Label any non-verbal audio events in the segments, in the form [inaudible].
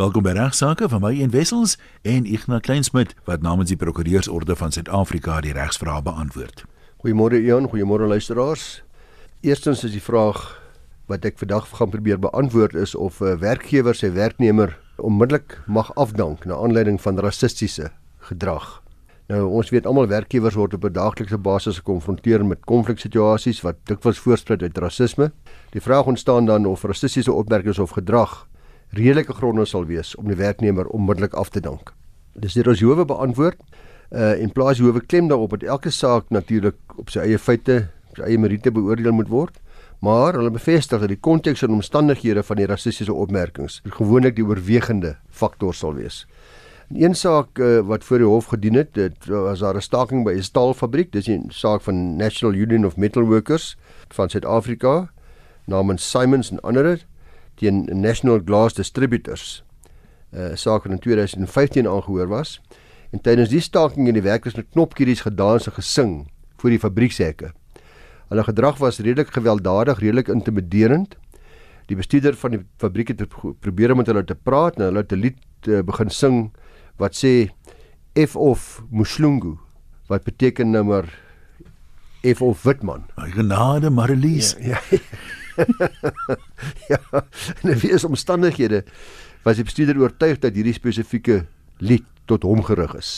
Welkom by Regsake van my en Wessels en Ignas Kleinsmid wat namens die Prokureursorde van Suid-Afrika die regsvrae beantwoord. Goeiemôre Ian, goeiemôre luisteraars. Eerstens is die vraag wat ek vandag gaan probeer beantwoord is of 'n werkgewer sy werknemer onmiddellik mag afdank na aanleiding van rassistiese gedrag. Nou ons weet almal werkgewers word op 'n daaglikse basis gekonfronteer met konfliksituasies wat dikwels voortspruit uit rasisme. Die vraag ontstaan dan of rassistiese opmerkings of gedrag redelike gronde sal wees om die werknemer onmiddellik af te dank. Dis deur ons howe beantwoord. Uh en plaas howe klem daarop dat elke saak natuurlik op sy eie feite, op sy eie meriete beoordeel moet word, maar hulle bevestig dat die konteks en omstandighede van die rassistiese opmerkings gewoonlik die oorwegende faktor sal wees. In een saak uh, wat voor die hof gedien het, dit was daar 'n staking by 'n staalfabriek, dis 'n saak van National Union of Metal Workers van Suid-Afrika namens Simons en ander teen National Glass Distributors. 'n uh, saak wat in 2015 aangehoor was. En tydens die staking het die werkers met knopkieries gedans en gesing voor die fabriekshekke. Hulle gedrag was redelik gewelddadig, redelik intimiderend. Die bestuurder van die fabriek het probeer om met hulle te praat en hulle het 'n lied uh, begin sing wat sê F of Muslungu wat beteken nou maar F of Witman. Genade Marlies. Ja. ja. [laughs] ja, in wees omstandighede was die bestuurder oortuig dat hierdie spesifieke lied tot hom gerig is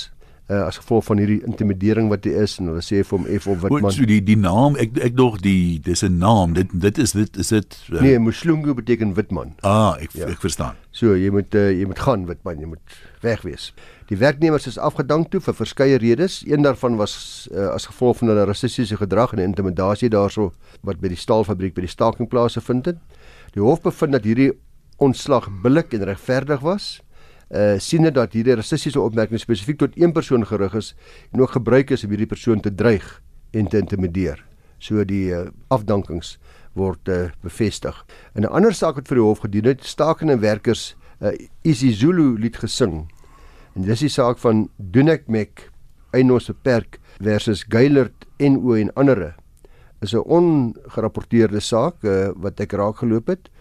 uh, as gevolg van hierdie intimidering wat hy is en hulle sê vir hom F of Witman. Wat so die die naam ek ek dog die dis 'n naam dit dit is dit is dit uh, Nee, Muslungu beteken Witman. Ah, ek ja. ek verstaan. So jy moet uh, jy moet gaan Witman, jy moet weg wees. Die werknemers is afgedank toe vir verskeie redes. Een daarvan was uh, as gevolg van hulle rassistiese gedrag en intimidasie daarso wat by die staalfabriek by die stakingplase vind het. Die hof bevind dat hierdie ontslag billik en regverdig was uh sien dit dat hierdie rassistiese opmerkings spesifiek tot een persoon gerig is en ook gebruik is om hierdie persoon te dreig en te intimideer. So die uh, afdankings word uh, bevestig. In 'n ander saak wat vir die hof gedien het, stakende werkers uh, isiZulu lied gesing. En dis die saak van Dunek Mek Einos Beperk versus Geilert NO en ander. Is 'n ongerapporteerde saak uh, wat ek raak geloop het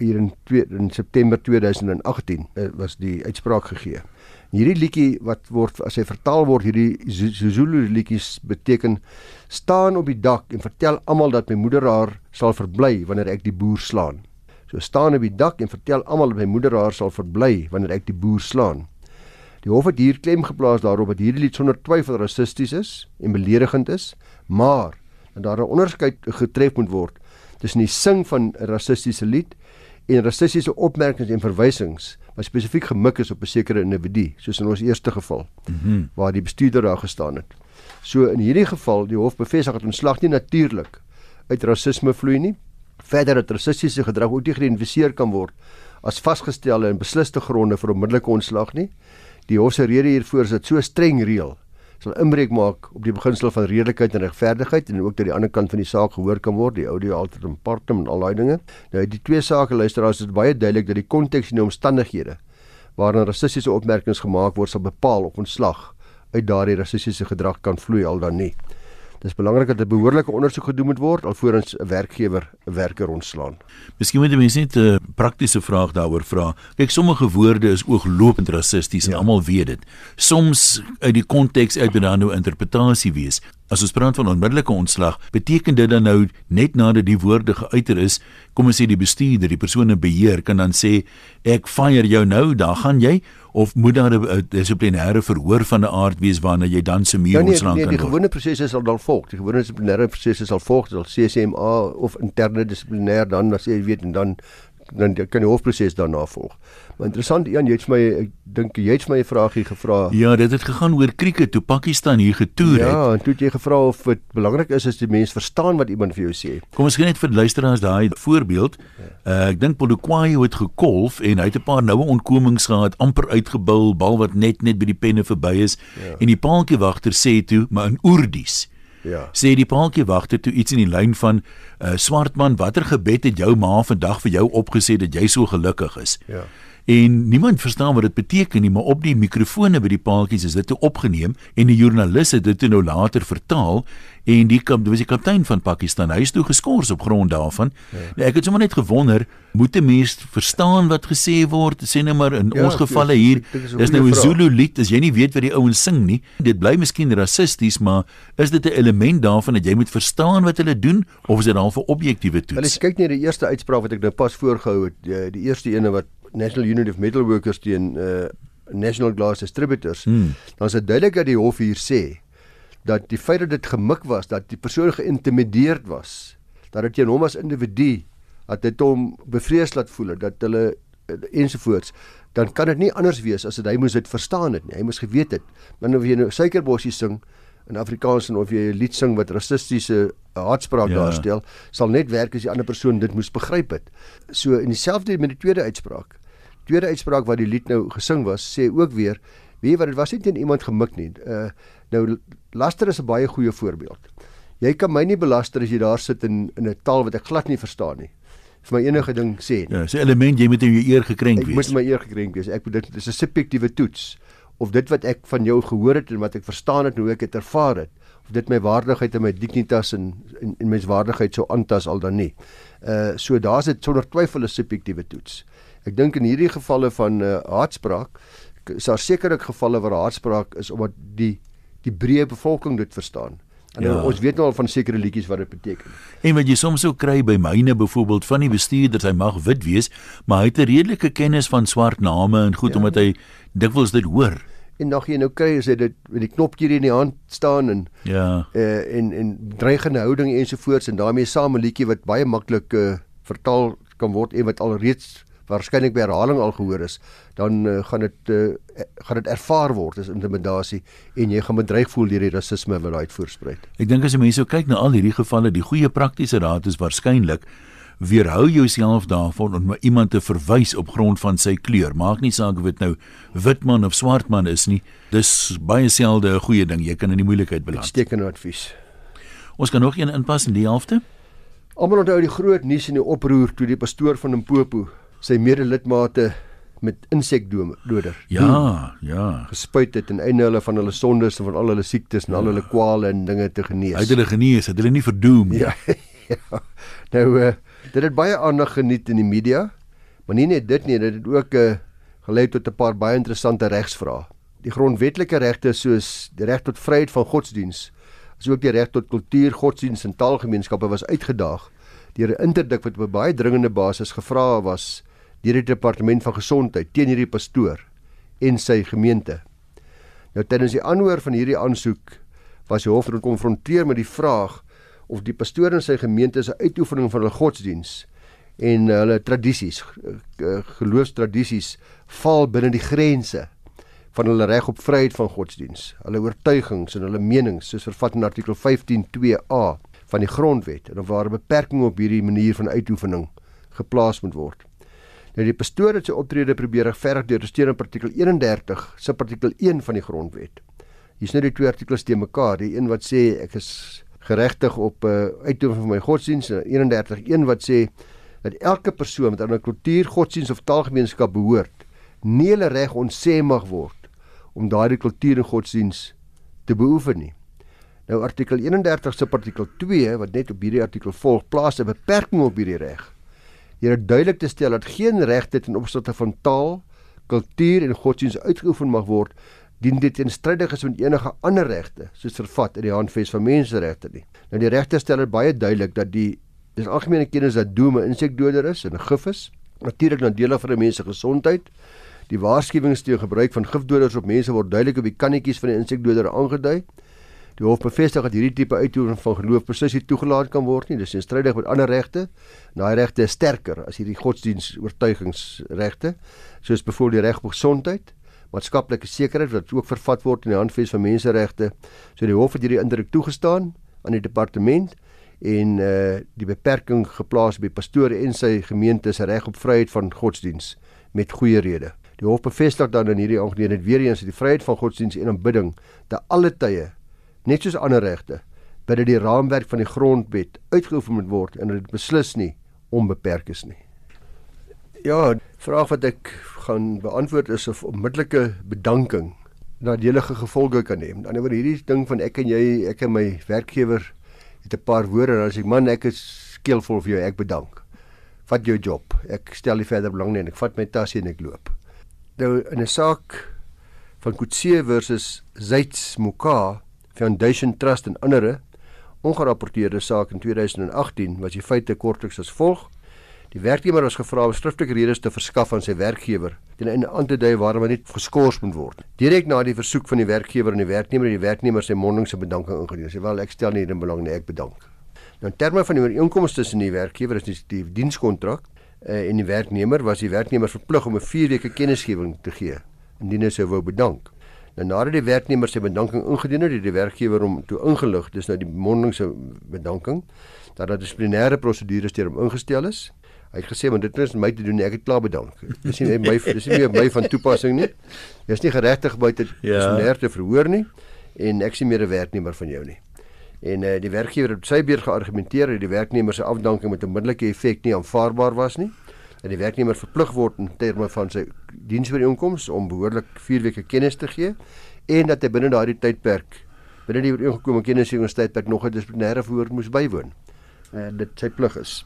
hier in, twee, in September 2018 uh, eh, was die uitspraak gegee. Hierdie liedjie wat word as hy vertaal word hierdie Zulu liedjies beteken staan op die dak en vertel almal dat my moeder haar sal verbly wanneer ek die boer slaan. So staan op die dak en vertel almal dat my moeder haar sal verbly wanneer ek die boer slaan. Die hof het hier klem geplaas daarop dat hierdie lied sonder twyfel rassisties is en beledigend is, maar dat daar 'n onderskeid getref moet word tussen die sing van 'n rassistiese lied en rassistiese opmerkings en verwysings wat spesifiek gemik is op 'n sekere individu, soos in ons eerste geval mm -hmm. waar die bestuurder daar gestaan het. So in hierdie geval, die hof bevestig dat ontslag nie natuurlik uit rasisme vloei nie. Verder dat rassistiese gedrag ook nie geïdentifiseer kan word as vasgestelde en besliste gronde vir onmiddellike ontslag nie. Die hof se rede hiervoor is dit so streng reël sal inbreuk maak op die beginsel van redelikheid en regverdigheid en ook dat die ander kant van die saak gehoor kan word, die audio alternatum partem en al daai dinge. Nou die twee sake luisteraars is baie duidelik dat die konteks en die omstandighede waarin rassistiese opmerkings gemaak word sal bepaal of ontslag uit daardie rassistiese gedrag kan vloei al dan nie. Dis belangrik dat 'n behoorlike ondersoek gedoen moet word alvorens 'n werkgewer 'n werker ontslaan. Miskien moet mense net 'n praktiese vraag daaroor vra. Kyk, sommige woorde is ooglopend rassisties en ja. almal weet dit. Soms uit die konteks uit dan nou interpretasie wees. As ons praat van onmiddellike ontslag, beteken dit dan nou net nadat die woorde geuiter is, kom ons sê die bestuurder, die persoon in beheer kan dan sê ek fire jou nou, daar gaan jy of moet daar 'n dissiplinêre verhoor van 'n aard wees waarna jy dan se meer ja, nee, ontslaan nee, kan word? Nee, die gewone prosesse sal dan volg. Die gewone dissiplinêre prosesse sal volg, sal CCMA of interne dissiplinêr dan as jy weet en dan dan kan die hofproses daarna volg. Maar interessant Jan, jy het my ek dink jy het my 'n vraagie gevra. Ja, dit het gegaan oor krieket toe Pakistan hier getoer ja, het. Ja, en toe het jy gevra of dit belangrik is as die mens verstaan wat iemand vir jou sê. Kom ons gee net vir luisteraars daai voorbeeld. Uh, ek dink Polokwane het gekolf en hy het 'n paar noue ontkomings gehad, amper uitgebul, bal wat net net by die penne verby is ja. en die paaltjiewagter sê toe, maar in Oerdies. Ja. Sê die paaltjie wagte toe iets in die lyn van uh, swart man, watter gebed het jou ma vandag vir jou opgesê dat jy so gelukkig is? Ja. En niemand verstaan wat dit beteken nie, maar op die mikrofone by die paaltjies is dit toe opgeneem en die joernalis het dit toe nou later vertaal en die kap was die kaptein van Pakistan. Hy is toe geskort op grond daarvan. Ja. Nou, ek het sommer net gewonder, moet 'n mens verstaan wat gesê word? Sê nou maar in ja, ons gevalle hier, dis nou 'n Zulu lied, as jy nie weet wat die ouens sing nie. Dit bly miskien rassisties, maar is dit 'n element daarvan dat jy moet verstaan wat hulle doen of is dit dan vir objektiewe toets? Jy kyk net die eerste uitspraak wat ek nou pas voorgehou het, die, die eerste ene wat National Union of Metal Workers teen uh National Glass Distributors, hmm. dan is dit duidelik dat die hof hier sê dat die feit dat dit gemik was, dat die persoon geïntimideerd was, dat dit teen hom as individu dat dit hom bevrees laat voel dat hulle eh, ensovoorts dan kan dit nie anders wees as dat hy moes dit verstaan het nie. Hy moes geweet het. Maar of jy nou suikerbossie sing in Afrikaans en of jy 'n lied sing wat rassistiese haatspraak ja. daarstel, sal net werk as die ander persoon dit moes begryp het. So in dieselfde met die tweede uitspraak. Tweede uitspraak wat die lied nou gesing was, sê ook weer, weet jy wat dit was nie teen iemand gemik nie. Uh nou Laster is 'n baie goeie voorbeeld. Jy kan my nie belaster as jy daar sit in in 'n taal wat ek glad nie verstaan nie. Vir my enige ding sê nie. Ja, so 'n element jy moet in jou eer gekrenk wees. Ek moet my eer gekrenk wees. Ek dit is 'n subjektiewe toets of dit wat ek van jou gehoor het en wat ek verstaan het en hoe ek dit ervaar het of dit my waardigheid en my dignitas en en, en menswaardigheid sou aantas al dan nie. Uh so daar's dit sonder twyfel 'n subjektiewe toets. Ek dink in hierdie gevalle van uh haatspraak is daar sekerlik gevalle waar haatspraak is omdat die die breë bevolking dit verstaan. En ja. ons weet nou al van sekere liedjies wat dit beteken. En wat jy soms sou kry by myne byvoorbeeld van die bestuurders, hy mag wit wees, maar hy het 'n redelike kennis van swart name en goed ja. omdat hy dikwels dit hoor. En nog jy nou kry as hy dit met die knopjie in die hand staan en ja. Uh, en en dreigende houding ensovoorts en daarmee saam 'n liedjie wat baie maklik uh, vertaal kan word en wat al reeds waarskynlik by herhaling al gehoor is, dan uh, gaan dit uh, gaan dit ervaar word as intimidasie en jy gaan bedreig voel deur die rasisme wat daai voorsprei. Ek dink as jy mense kyk na al hierdie gevalle, die goeie praktiese raad is waarskynlik weerhou jouself daarvan om iemand te verwys op grond van sy kleur. Maak nie saak of dit nou wit man of swart man is nie. Dis baie selde 'n goeie ding. Jy kan in die moeilikheid beland. Uitstekende advies. Ons kan nog een inpas in die helfte. Almal onthou die groot nuus en die oproer toe die pastoor van Limpopo sy medelidmate met insekdoder. Ja, ja. Gespuit het en einde hulle van hulle sondes en van al hulle siektes en ja. al hulle kwale en dinge te genees. Hy het hulle genees, het hulle nie verdoem nie. Ja. [laughs] ja. Nou uh, dit het baie aandag geniet in die media, maar nie net dit nie, dit het ook uh, gelei tot 'n paar baie interessante regsvrae. Die grondwetlike regte soos die reg tot vryheid van godsdiens, asook die reg tot kultuur, godsdiens en taalgemeenskappe was uitgedaag deur 'n interdik wat op 'n baie dringende basis gevra was deur die departement van gesondheid teen hierdie pastoor en sy gemeente. Nou tydens die aanhoor van hierdie aansoek was die hof gekonfronteer met die vraag of die pastoor en sy gemeente se uitoefening van hulle godsdiens en hulle tradisies geloofstradisies val binne die grense van hulle reg op vryheid van godsdiens, hulle oortuigings en hulle menings soos vervat in artikel 15.2a van die grondwet en of waar 'n beperking op hierdie manier van uitoefening geplaas moet word. Nou die pastoor het sy optrede probeer regverdig deur te steun op artikel 31 subartikel 1 van die grondwet. Hier's nou die twee artikels te mekaar, die een wat sê ek is geregtig op 'n uh, uitoefening van my godsdiens en 31 wat sê dat elke persoon aan 'n kultuur, godsdiens of taalgemeenskap behoort, nie hulle reg ontsê mag word om daardie kultuur en godsdiens te beoefen nie. Nou artikel 31 subartikel 2 wat net op hierdie artikel volg, plaas 'n beperking op hierdie reg deur duidelik te stel dat geen regte ten opsigte van taal, kultuur en godsdiens uitgeoefen mag word dien dit teenstrydig is met enige ander regte soos vervat in die handves van menseregte nie. Nou die regte stel baie duidelik dat die dis algemene kennis dat doom 'n insekdoder is en 'n gif is, natuurlik nadelig vir 'n mens se gesondheid. Die waarskuwings teen gebruik van gifdoders op mense word duidelik op die kannetjies van die insekdoder aangedui. Die hof bevestig dat hierdie tipe uitoefening van geloof presies nie toegelaat kan word nie. Dis teenstrydig met ander regte. Daai regte is sterker as hierdie godsdiens oortuigingsregte, soos byvoorbeeld die reg op gesondheid, maatskaplike sekerheid wat ook vervat word in die handves van menseregte. So die hof het hierdie indruk toegestaan aan die departement en uh die beperking geplaas by pastore en sy gemeente se reg op vryheid van godsdiens met goeie rede. Die hof bevestig dan in hierdie aangeleentheid weer eens dat die vryheid van godsdiens en aanbidding te alle tye net soos ander regte binne die raamwerk van die grondwet uitgeoefen moet word en dit beslis nie onbeperk is nie. Ja, vraag wat ek gaan beantwoord is of onmiddellike bedanking nadelige gevolge kan hê. Die ander word hierdie ding van ek en jy, ek en my werkgewer het 'n paar woorde en as ek man ek is skeelvol vir jou, ek bedank. Vat jou job. Ek stel nie verder belang nie en ek vat my tasse en ek loop. Nou in 'n saak van Kutse versus Zeits Muka Foundation Trust en ander ongerapporteerde saak in 2018 was die feite kortliks as volg: Die werknemer was gevra om skriftelike redes te verskaf aan sy werkgewer ten einde aan te dui waarom hy nie geskort moet word. Direk na die versoek van die werkgewer en die werknemer het die werknemer sy mondingse bedanking ingedien. Hy sê wel ek stel nie in belang nie, ek bedank. Nou terme van die ooreenkomste tussen die werkgewer en die, die dienskontrak uh, en die werknemer was die werknemer verplig om 'n 4 weke kennisgewing te gee indien hy sou wou bedank. Nou nadat die werknemer sy bedanking ingedien het, het die werkgewer hom toe ingelig, dis nou die mondingse bedanking, dat daar dissiplinêre prosedures teen hom ingestel is. Hy het gesê maar dit is my te doen, ek het klaar bedank. Dis nie my dis nie meer my van toepassing nie. Jy's nie geregtig buite ja. dissiplinêr te verhoor nie en ek sien meer 'n werknemer van jou nie. En uh, die werkgewer het sy beurt geargumenteer dat die werknemer se afdanking met onmiddellike effek nie aanvaarbaar was nie dat die werknemer verplig word in terme van sy diensooreenkomste om behoorlik 4 weke kennis te gee en dat hy binne daardie tydperk binne die ooreengekomme kennisgewingstydperk nog 'n dissiplinêre verhoor moes bywoon en dit sy plig is.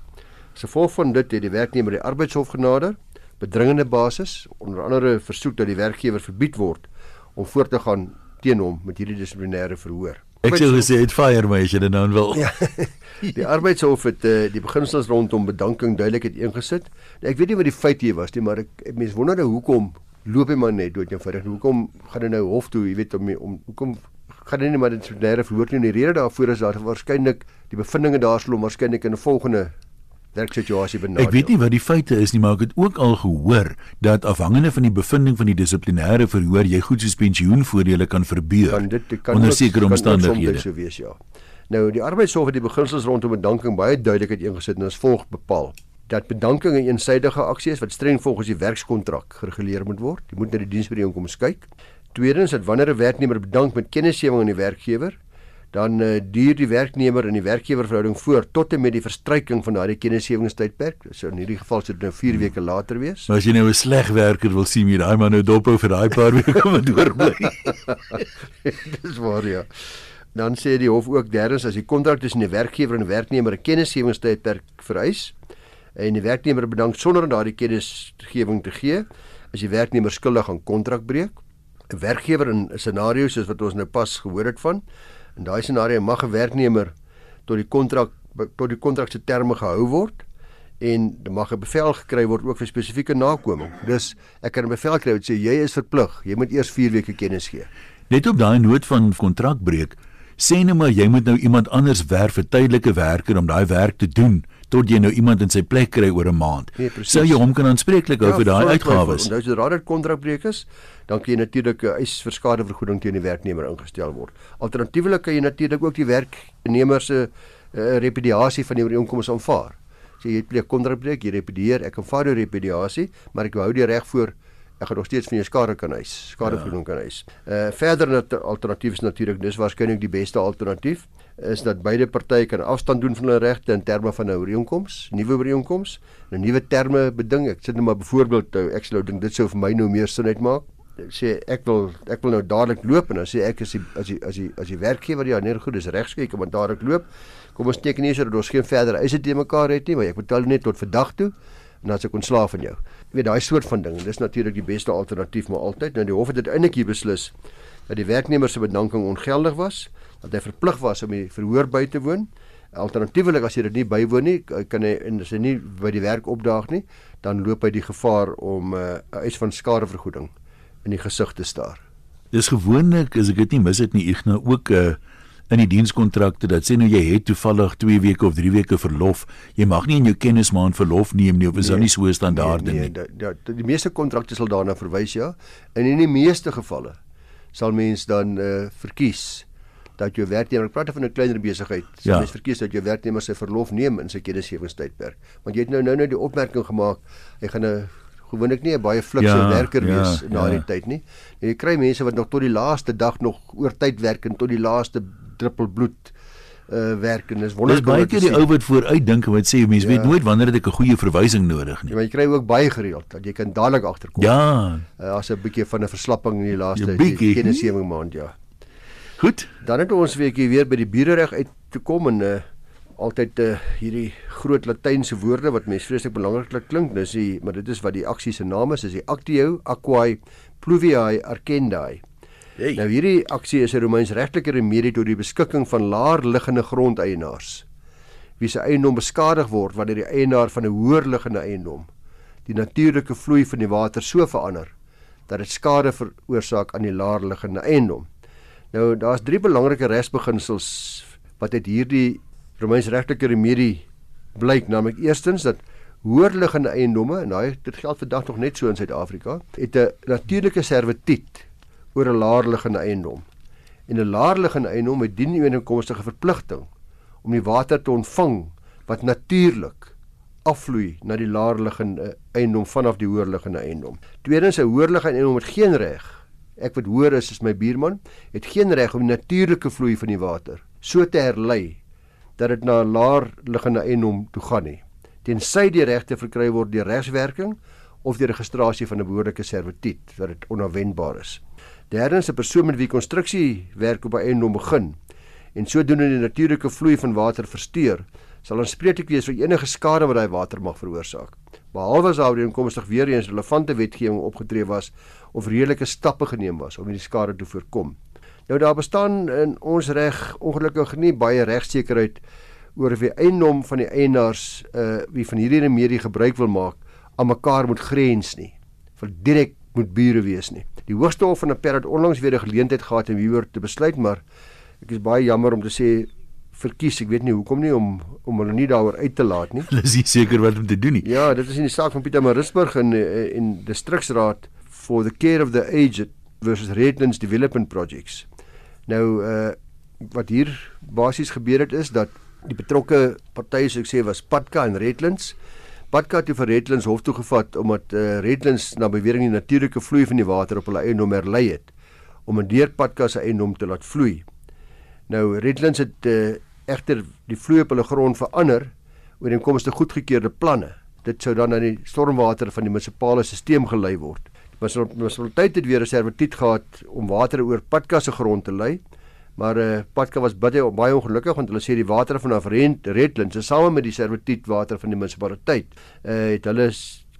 As gevolg van dit het die werknemer die arbeidshof genader bedringende basis onder andere versoek dat die werkgewer verbied word om voort te gaan teen hom met hierdie dissiplinêre verhoor. Ek sê gesê het fire my as jy dit nou wil. Ja. [laughs] Die arbeidshof het uh, die beginsels rondom bedanking duidelik het ingesit. Ek weet nie wat die feit hier was nie, maar ek mense wonder nou hoekom loop hy maar net dood eenvoudig. Hoekom gaan hy nou hof toe, jy weet om om hoekom gaan hy nie maar dit sodoende verhoor nie. Die rede daarvoor is daar waarskynlik die bevindinge daarsloom waarskynlik in 'n volgende werksituasie benadeel. Ek weet nie wat die feite is nie, maar ek het ook al gehoor dat afhangende van die bevinding van die dissiplinêre verhoor jy goed soos pensioenvoordele kan verbeur kan dit, kan onder sekere omstandighede. So wees ja. Nou die arbeidshof het die beginsels rondom bedanking baie duidelik uiteengesit en as volg bepaal dat bedanking 'n eensidedige aksie is wat streng volgens die werkskontrak gereguleer moet word. Jy moet na die diensbeooreenkoms kyk. Tweedens dat wanneer 'n werknemer bedank met kennisgewing aan die werkgewer, dan uh, duur die werknemer en die werkgewer verhouding voort tot en met die verstryking van daardie kennisgewingstydperk. So in hierdie geval sou dit nou 4 weke later wees. Maar as jy nou 'n sleg werker wil sien, jy daai man nou dophou vir daai paar [laughs] weke om te doorbly. [laughs] Dis waar ja. Dan sê die hof ook derdens as die kontrak tussen die werkgewer en die werknemer 'n kennisgewingstydperk vereis en die werknemer bedank sonder om daardie kennisgewing te gee, is die werknemer skuldig aan kontrakbreuk. 'n Werkgewer in 'n scenario soos wat ons nou pas gehoor het van, in daai scenario mag 'n werknemer tot die kontrak tot die kontrak se terme gehou word en mag 'n bevel gekry word ook vir spesifieke nakoming. Dus ek kan 'n bevel kry wat sê jy is verplig, jy moet eers 4 weke kennis gee. Net op daai noot van kontrakbreuk sê net maar jy moet nou iemand anders werf vir tydelike werker om daai werk te doen tot jy nou iemand in sy plek kry oor 'n maand. Nee, Sou jy hom kan aanspreeklik hou ja, vir daai uitgawes? Nou as jy raad kontrakbreuk is, dan kan jy natuurlik 'n eis vir skadevergoeding teen die werknemer ingestel word. Alternatiefelik kan jy natuurlik ook die werknemer se uh, repudiasie van die ooreenkoms aanvaar. Sê jy pleeg kontrakbreuk, jy repudieer, ek aanvaar jou repudiasie, maar ek hou die reg voor ek gaan nog steeds van jou skade kan eis, skadevergoeding ja. kan eis. Uh verder net alternatief is natuurlik dis waarskynlik die beste alternatief is dat beide partye kan afstand doen van hulle regte in terme van 'n ooreenkoms, nuwe ooreenkoms, 'n nuwe terme beding. Ek sit net maar byvoorbeeld nou, ek sou dink dit sou vir my nou meer sin uitmaak. Sê ek wil ek wil nou dadelik loop en dan sê ek as die as die as die as die werkgewer ja nee goed dis regskyk om dadelik loop. Kom ons teken hier sodat ons geen verder eise te mekaar het nie, maar ek betaal net tot vandag toe en dan se kon slaaf van jou. Jy weet daai soort van ding. Dis natuurlik die beste alternatief maar altyd. Nou die hof het uiteindelik hier beslis dat die werknemer se bedanking ongeldig was, dat hy verplig was om die verhoor by te woon. Alternatiefelik as hy dit nie bywoon nie, kan hy en as hy nie by die werk opdaag nie, dan loop hy die gevaar om 'n uh, eis van skadevergoeding in die gesig te staar. Dis gewoonlik as ek dit nie mis het nie, ek nou ook 'n uh in die dienskontrakte dat sê nou jy het toevallig 2 weke of 3 weke verlof, jy mag nie in jou kennismaand verlof neem nie of is nee, nie so standaarde nee, nee, nie. Nee, nee, die, die meeste kontrakte sal daarna verwys ja. En in die meeste gevalle sal mens dan uh, verkies dat jou werknemer, ek praat van 'n kleiner besigheid, sal ja. mens verkies dat jou werknemer sy verlof neem in sy kennisgewingstydperk. Want jy het nou nou nou die opmerking gemaak, hy gaan 'n gewoonlik nie 'n baie flikse ja, werker ja, wees na ja. die tyd nie. Jy kry mense wat nog tot die laaste dag nog oor tyd werk en tot die laaste druppel bloed uh werk en dis Dis wonderlik. baie om te keer die ou wat vooruitdink en wat sê mense Ja. weet nooit wanneer ek 'n goeie verwysing nodig Ja, nie. maar jy kry ook baie gereeld dat jy kan dadelik agterkom. Ja, Uh, as 'n bietjie van 'n verslapping in die laaste Ja, kennisgewing maand ja. Goed. Dan het ons weekie weer by die bierereg uit te kom en uh altyd uh, hierdie groot latynse woorde wat mense vreeslik belangrik klink. Dis die maar dit is wat die aksie se naam is, is die Actio Aquae Pluviae Arkendae. Hey. Nou hierdie aksie is 'n Romeins regtelike remedie tot die beskikking van laer liggende grondeienaars wie se eiendom beskadig word wanneer die eienaar van 'n hoër liggende eiendom die natuurlike vloei van die water so verander dat dit skade veroorsaak aan die laer liggende eiendom. Nou daar's drie belangrike regsbeginsels wat uit hierdie Romeins regtelike remedie blyk, naamlik eerstens dat hoër liggende eiendomme en daai dit geld vandag nog net so in Suid-Afrika, het 'n natuurlike servituut oor 'n laer liggende eiendom. En 'n laer liggende eiendom het dien ooreenkomstige verpligting om die water te ontvang wat natuurlik afvloei na die laer liggende eiendom vanaf die hoër liggende eiendom. Tweedens 'n hoër liggende eiendom het geen reg. Ek wat hoor is is my buurman, het geen reg om die natuurlike vloei van die water so te herlei dat dit na 'n laer liggende eiendom toe gaan nie. Tensy die regte verkry word deur regswerking of deur registrasie van 'n behoorlike servituut wat dit onafwendbaar is. Derdens 'n persoon met wie konstruksiewerk op 'n eiendom begin en sodoende die natuurlike vloei van water versteur, sal aanspreeklik wees vir enige skade wat daai water mag veroorsaak. Behalwe as daar ooreenkomstig weer eens relevante wetgewing opgetree was of redelike stappe geneem was om hierdie skade te voorkom. Nou daar bestaan in ons reg ongelukkig nie baie regsekerheid oor of die eiendom van die eienaars uh wie van hierdie remedie gebruik wil maak aan mekaar moet grens nie. Vir direk moet bure wees nie. Die Hoogste Hof van Appel het onlangs weer 'n geleentheid gehad om hieroor te besluit, maar ek is baie jammer om te sê verkies, ek weet nie hoekom nie om om hulle nie daaroor uit te laat nie. [laughs] Hulle is nie seker wat om te doen nie. Ja, dit is in die saak van Pieter Maritzburg in eh, in distriksraad for the care of the aged versus Redlands Development Projects. Nou uh wat hier basies gebeur het is dat die betrokke partye soos ek sê was Patka en Redlands. Patka het vir Redlands hof toe gevat omdat uh, Redlands na bewering die natuurlike vloei van die water op hulle eiendom herlei het om 'n deur Patka se eiendom te laat vloei. Nou Redlands het uh, egter die vloei op hulle grond verander ooreenkomstig goedgekeurde planne. Dit sou dan aan die stormwater van die munisipale stelsel gelei word. Die munisipaliteit het weer 'n servituut gehad om water oor Patka se grond te lei. Maar uh, Patka was baie baie ongelukkig want hulle sê die water vanaf Redlands is same met die servituut water van die munisipaliteit uh, het hulle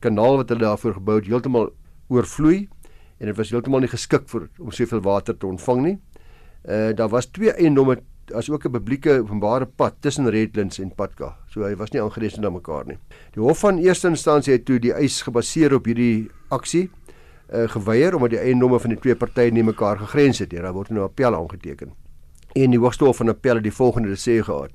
kanaal wat hulle daarvoor gebou het heeltemal oorvloei en dit was heeltemal nie geskik vir om soveel water te ontvang nie. Uh daar was twee eiendomme as ook 'n publieke openbare pad tussen Redlands en Patka. So hy was nie aangereis na mekaar nie. Die hof van eerste instansie het toe die eis gebaseer op hierdie aksie uh geweier omdat die eiendomme van die twee partye nie mekaar gegrens het nie. Daar word nou 'n appel aangeteken. En die Hoogste Hof van Appel het die volgende te sê gehad.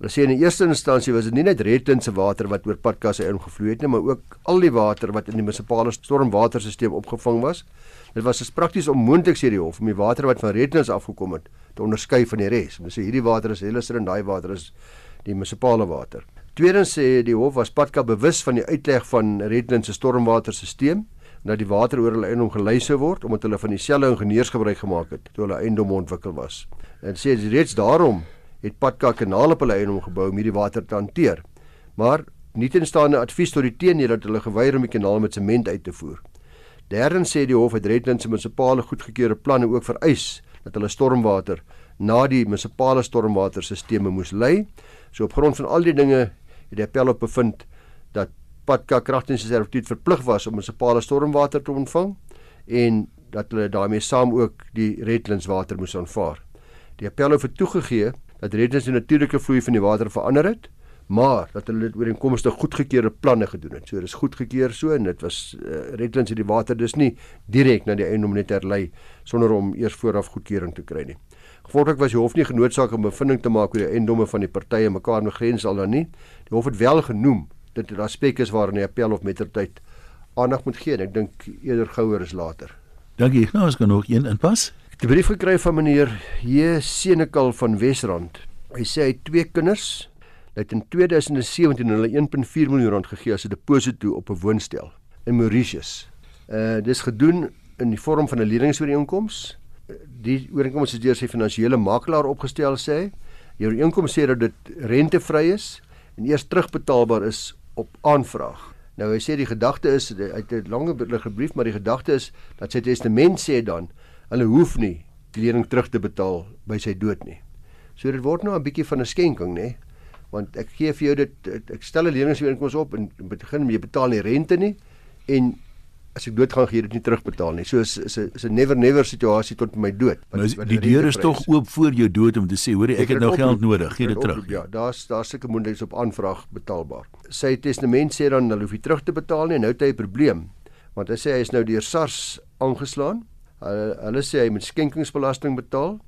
Hulle sê in die eerste instansie was dit nie net Redlands se water wat oor Patka se ingevloei het nie, maar ook al die water wat in die munisipale stormwaterstelsel opgevang was. Dit was dus prakties onmoontlik sê die hof om die water wat van Redlands afgekom het te onderskei van die res. Hulle sê hierdie water is Helliser en daai water is die munisipale water. Tweedens sê die hof was Patka bewus van die uitleg van Redlands se stormwaterstelsel dat die water oor hulle eiendom gelei sou word omdat hulle van dieselfde ingenieurs gebruik gemaak het toe hulle eiendom ontwikkel was. En sê reeds daarom het Patka kanale op hulle eiendom gebou om hierdie water te hanteer. Maar nietenstaande advies tot die teenoor dat hulle geweier om die kanaal met sement uit te voer. Derdens sê die hof het Redlands se munisipale goedgekeurde planne ook vereis dat hulle stormwater na die munisipale stormwaterstelsels moes lei. So op grond van al die dinge het die appel op bevind Patka kragtens servituut verplig was om munisipale stormwater te ontvang en dat hulle daarmee saam ook die Redlands water moes aanvaar. Die appel het toegegee dat Redlands die natuurlike vloei van die water verander het, maar dat hulle dit ooreenkomstig goedgekeurde planne gedoen het. So dis goedgekeur so en dit was uh, Redlands het die water dus nie direk na die eiendom net herlei sonder om eers vooraf goedkeuring te kry nie. Gevolglik was die hof nie genoodsaak om bevinding te maak oor die eiendomme van die partye mekaar met grens al dan nie. Die hof het wel genoem dat dit aspekte is waarin die appel of mettertyd aandag moet gee. En ek dink eerder gouer as later. Dankie. Nou ons kan nog een inpas. Ek het 'n brief gekry van meneer J Senekal van Wesrand. Hy sê hy het twee kinders. Hy het in 2017 hulle 1.4 miljoen rand gegee as 'n deposito op 'n woonstel in Mauritius. Uh dis gedoen in die vorm van 'n leningsooreenkoms. Die ooreenkoms is deur sy finansiële makelaar opgestel sê hy. Die ooreenkoms sê dat dit rentevry is en eers terugbetaalbaar is op aanvraag. Nou hy sê die gedagte is het 'n lange brief, maar die gedagte is dat sy testament sê dan hulle hoef nie die lening terug te betaal by sy dood nie. So dit word nou 'n bietjie van 'n skenking, nê? Want ek gee vir jou dit ek stel 'n leningsooreenkoms op en begin jy betaal nie rente nie en as ek dood gaan gee dit nie terugbetaal nie. So is is 'n is 'n never never situasie tot my dood. Wat, nou, die deur is tog oop voor jou dood om te sê, hoor ek het nou geld nodig, gee dit terug. Ja, daar's daar's sulke moontlikhede op aanvraag betaalbaar. Sy testament sê dan hulle hoef nie terug te betaal nie. Nou het hy 'n probleem. Want hy sê hy is nou deur SARS aangeslaan. Hulle hulle sê hy moet skenkingsbelasting betaal.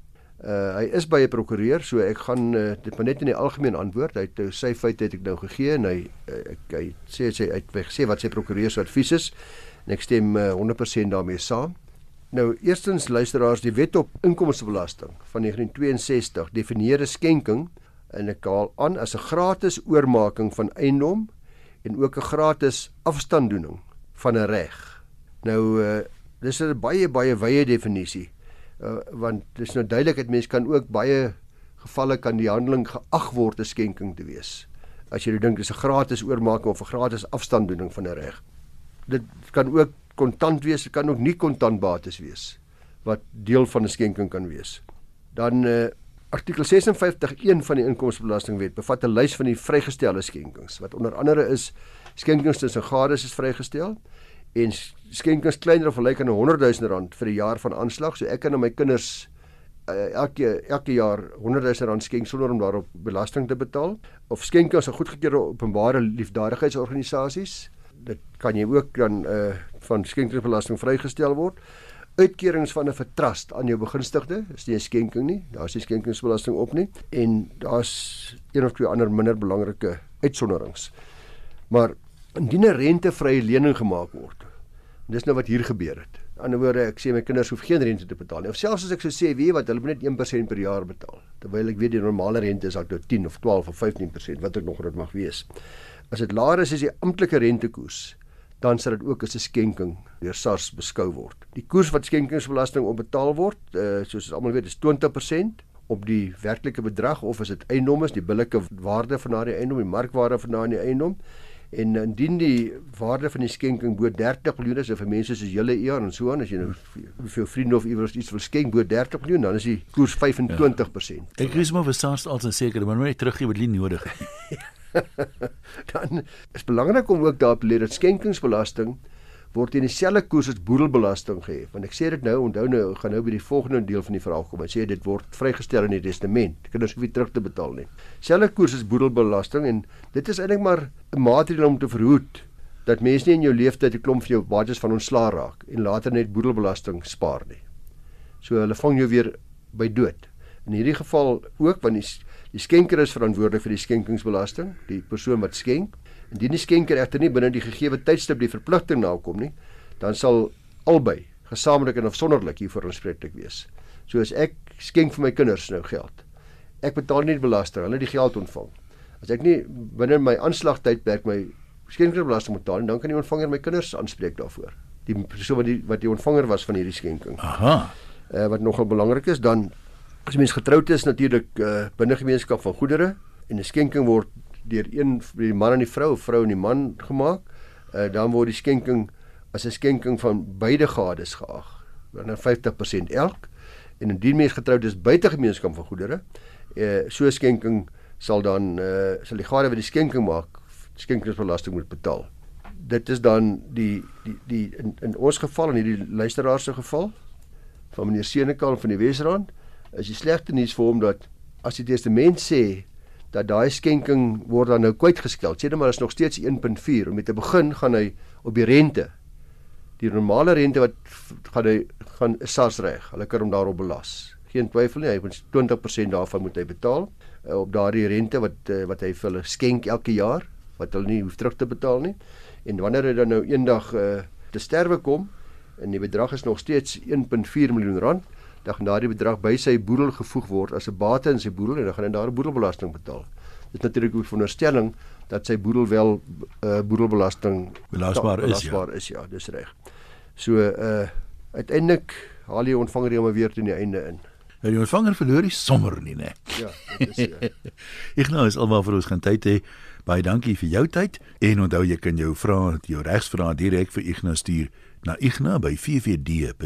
Uh hy is by 'n prokureur, so ek gaan uh, dit maar net in die algemeen antwoord. Hy het uh, sy feite het ek nou gegee en hy uh, ek hy sê sy uitweg sê wat sy prokureur se advies is en ek stem uh, 100% daarmee saam. Nou, eerstens luisteraars, die Wet op Inkomstebelasting van 1962 definieer 'n skenking en ek haal aan as 'n gratis oormaking van eiendom en ook 'n gratis afstanddoening van 'n reg. Nou, uh, dis 'n baie baie wye definisie. Uh, want dis nou duidelik dat mense kan ook baie gevalle kan die handeling geag word 'n skenking te wees. As jy dink dis 'n gratis oormaking of 'n gratis afstanddoening van 'n reg dit kan ook kontant wees, dit kan ook nie kontantbates wees wat deel van 'n skenking kan wees. Dan uh, artikel 56.1 van die inkomstebelastingwet bevat 'n lys van die vrygestelde skenkings wat onder andere is skenkings tussen gades is vrygestel en skenkings kleiner of gelyk aan 100 000 rand vir 'n jaar van aanslag. So ek kan aan my kinders uh, elke elke jaar 100 000 rand skenk sonder om daarop belasting te betaal of skenkings aan goedgekeurde openbare liefdadigheidsorganisasies dit kan jy ook dan uh van skenkingsbelasting vrygestel word. Uitkerings van 'n vertrust aan jou begunstigde, is nie 'n skenking nie. Daar's nie skenkingsbelasting op nie en daar's een of twee ander minder belangrike uitsonderings. Maar indien 'n rentevrye lening gemaak word. Dis nou wat hier gebeur het. Aan die ander woorde, ek sê my kinders hoef geen rente te betaal nie. Of selfs as ek sou sê, weet jy wat, hulle moet net 1% per jaar betaal. Terwyl ek weet die normale rente is dalk nou 10 of 12 of 15% wat ek nog dit mag wees. As dit laer is as die amptelike rentekoers, dan sal dit ook as 'n skenking deur SARS beskou word. Die koers wat skenkingsbelasting op betaal word, uh, soos ons almal weet, is 20% op die werklike bedrag of as dit eiendom is, die billike waarde van daardie eiendom, die markwaarde van daardie eiendom. En indien die waarde van die skenking bo 30 miljoen is vir mense soos julle eer en so aan as jy nou vir vriende of iewers iets wil skenk bo 30 miljoen dan is die koers 25%. Ja. Ek gee sommer vir SARS al 'n sekere, maar nou net teruggee wat nie nodig is. [laughs] [laughs] dan is belangrik om ook daarop te leer dat skenkingsbelasting word in dieselfde koers as boedelbelasting gehef. Want ek sê dit nou, onthou nou, gaan nou by die volgende deel van die verhaal kom. Ek sê dit word vrygestel in die testament. Kinders hoef nie terug te betaal nie. Selfde koers as boedelbelasting en dit is eintlik maar 'n maatreël om te verhoed dat mense nie in jou lewenstyd 'n klomp vir jou bates van ontslaa raak en later net boedelbelasting spaar nie. So hulle vang jou weer by dood. In hierdie geval ook want die Die skenker is verantwoordelik vir die skenkingsbelasting, die persoon wat skenk. Indien die skenker egter nie binne die gegee tydstip die verpligting nakom nie, dan sal albei gesamentlik en afsonderlik hiervoor aanspreeklik wees. So as ek skenk vir my kinders nou geld. Ek betaal nie die belasting, hulle die geld ontvang. As ek nie binne my aanslagtydperk my skenkingsbelasting betaal nie, dan kan die ontvanger my kinders aanspreek daarvoor. Die persoon wat die wat die ontvanger was van hierdie skenking. Aha. Uh, wat nogal belangrik is dan As mens getroud is natuurlik uh, binne gemeenskap van goedere en 'n skenking word deur een die man en die vrou, vrou en die man gemaak, uh, dan word die skenking as 'n skenking van beide gades geag. Dan 50% elk. En indien mens getroud is buite gemeenskap van goedere, uh, so 'n skenking sal dan uh, sal die gade wat die skenking maak, skenkingsbelasting moet betaal. Dit is dan die die die in, in ons geval en hierdie luisteraar se geval van meneer Senekal van die Wesrand is die slegte nuus vir hom dat as die testament sê dat daai skenking word dan nou kwytgeskel. Sê net maar is nog steeds 1.4 om met te begin gaan hy op die rente. Die normale rente wat gaan hy gaan SARS reg. Hulle kan hom daarop belas. Geen twyfel nie, hy moet 20% daarvan moet hy betaal uh, op daardie rente wat uh, wat hy vir hulle skenk elke jaar wat hulle nie hoef terug te betaal nie. En wanneer hy dan nou eendag uh, te sterwe kom en die bedrag is nog steeds 1.4 miljoen rand, dan gaan daardie bedrag by sy boedel gevoeg word as 'n bate in sy boedel en dan gaan hy daar boedelbelasting betaal. Dit is natuurlik 'n veronderstelling dat sy boedel wel uh, boedelbelasting belasbaar is. Belasbaar ja. is ja, dis reg. So uh uiteindelik haal jy ontvanger hom weer teen die einde in. Ja, die ontvanger verloor die sommer nie, né? Ja, dit is uh, Ek nou is almal vir ons gaan tyd hê. Baie dankie vir jou tyd en onthou jy kan jou vrae, jou regsvrae direk vir Ignas stuur na igna by ffd.co.za.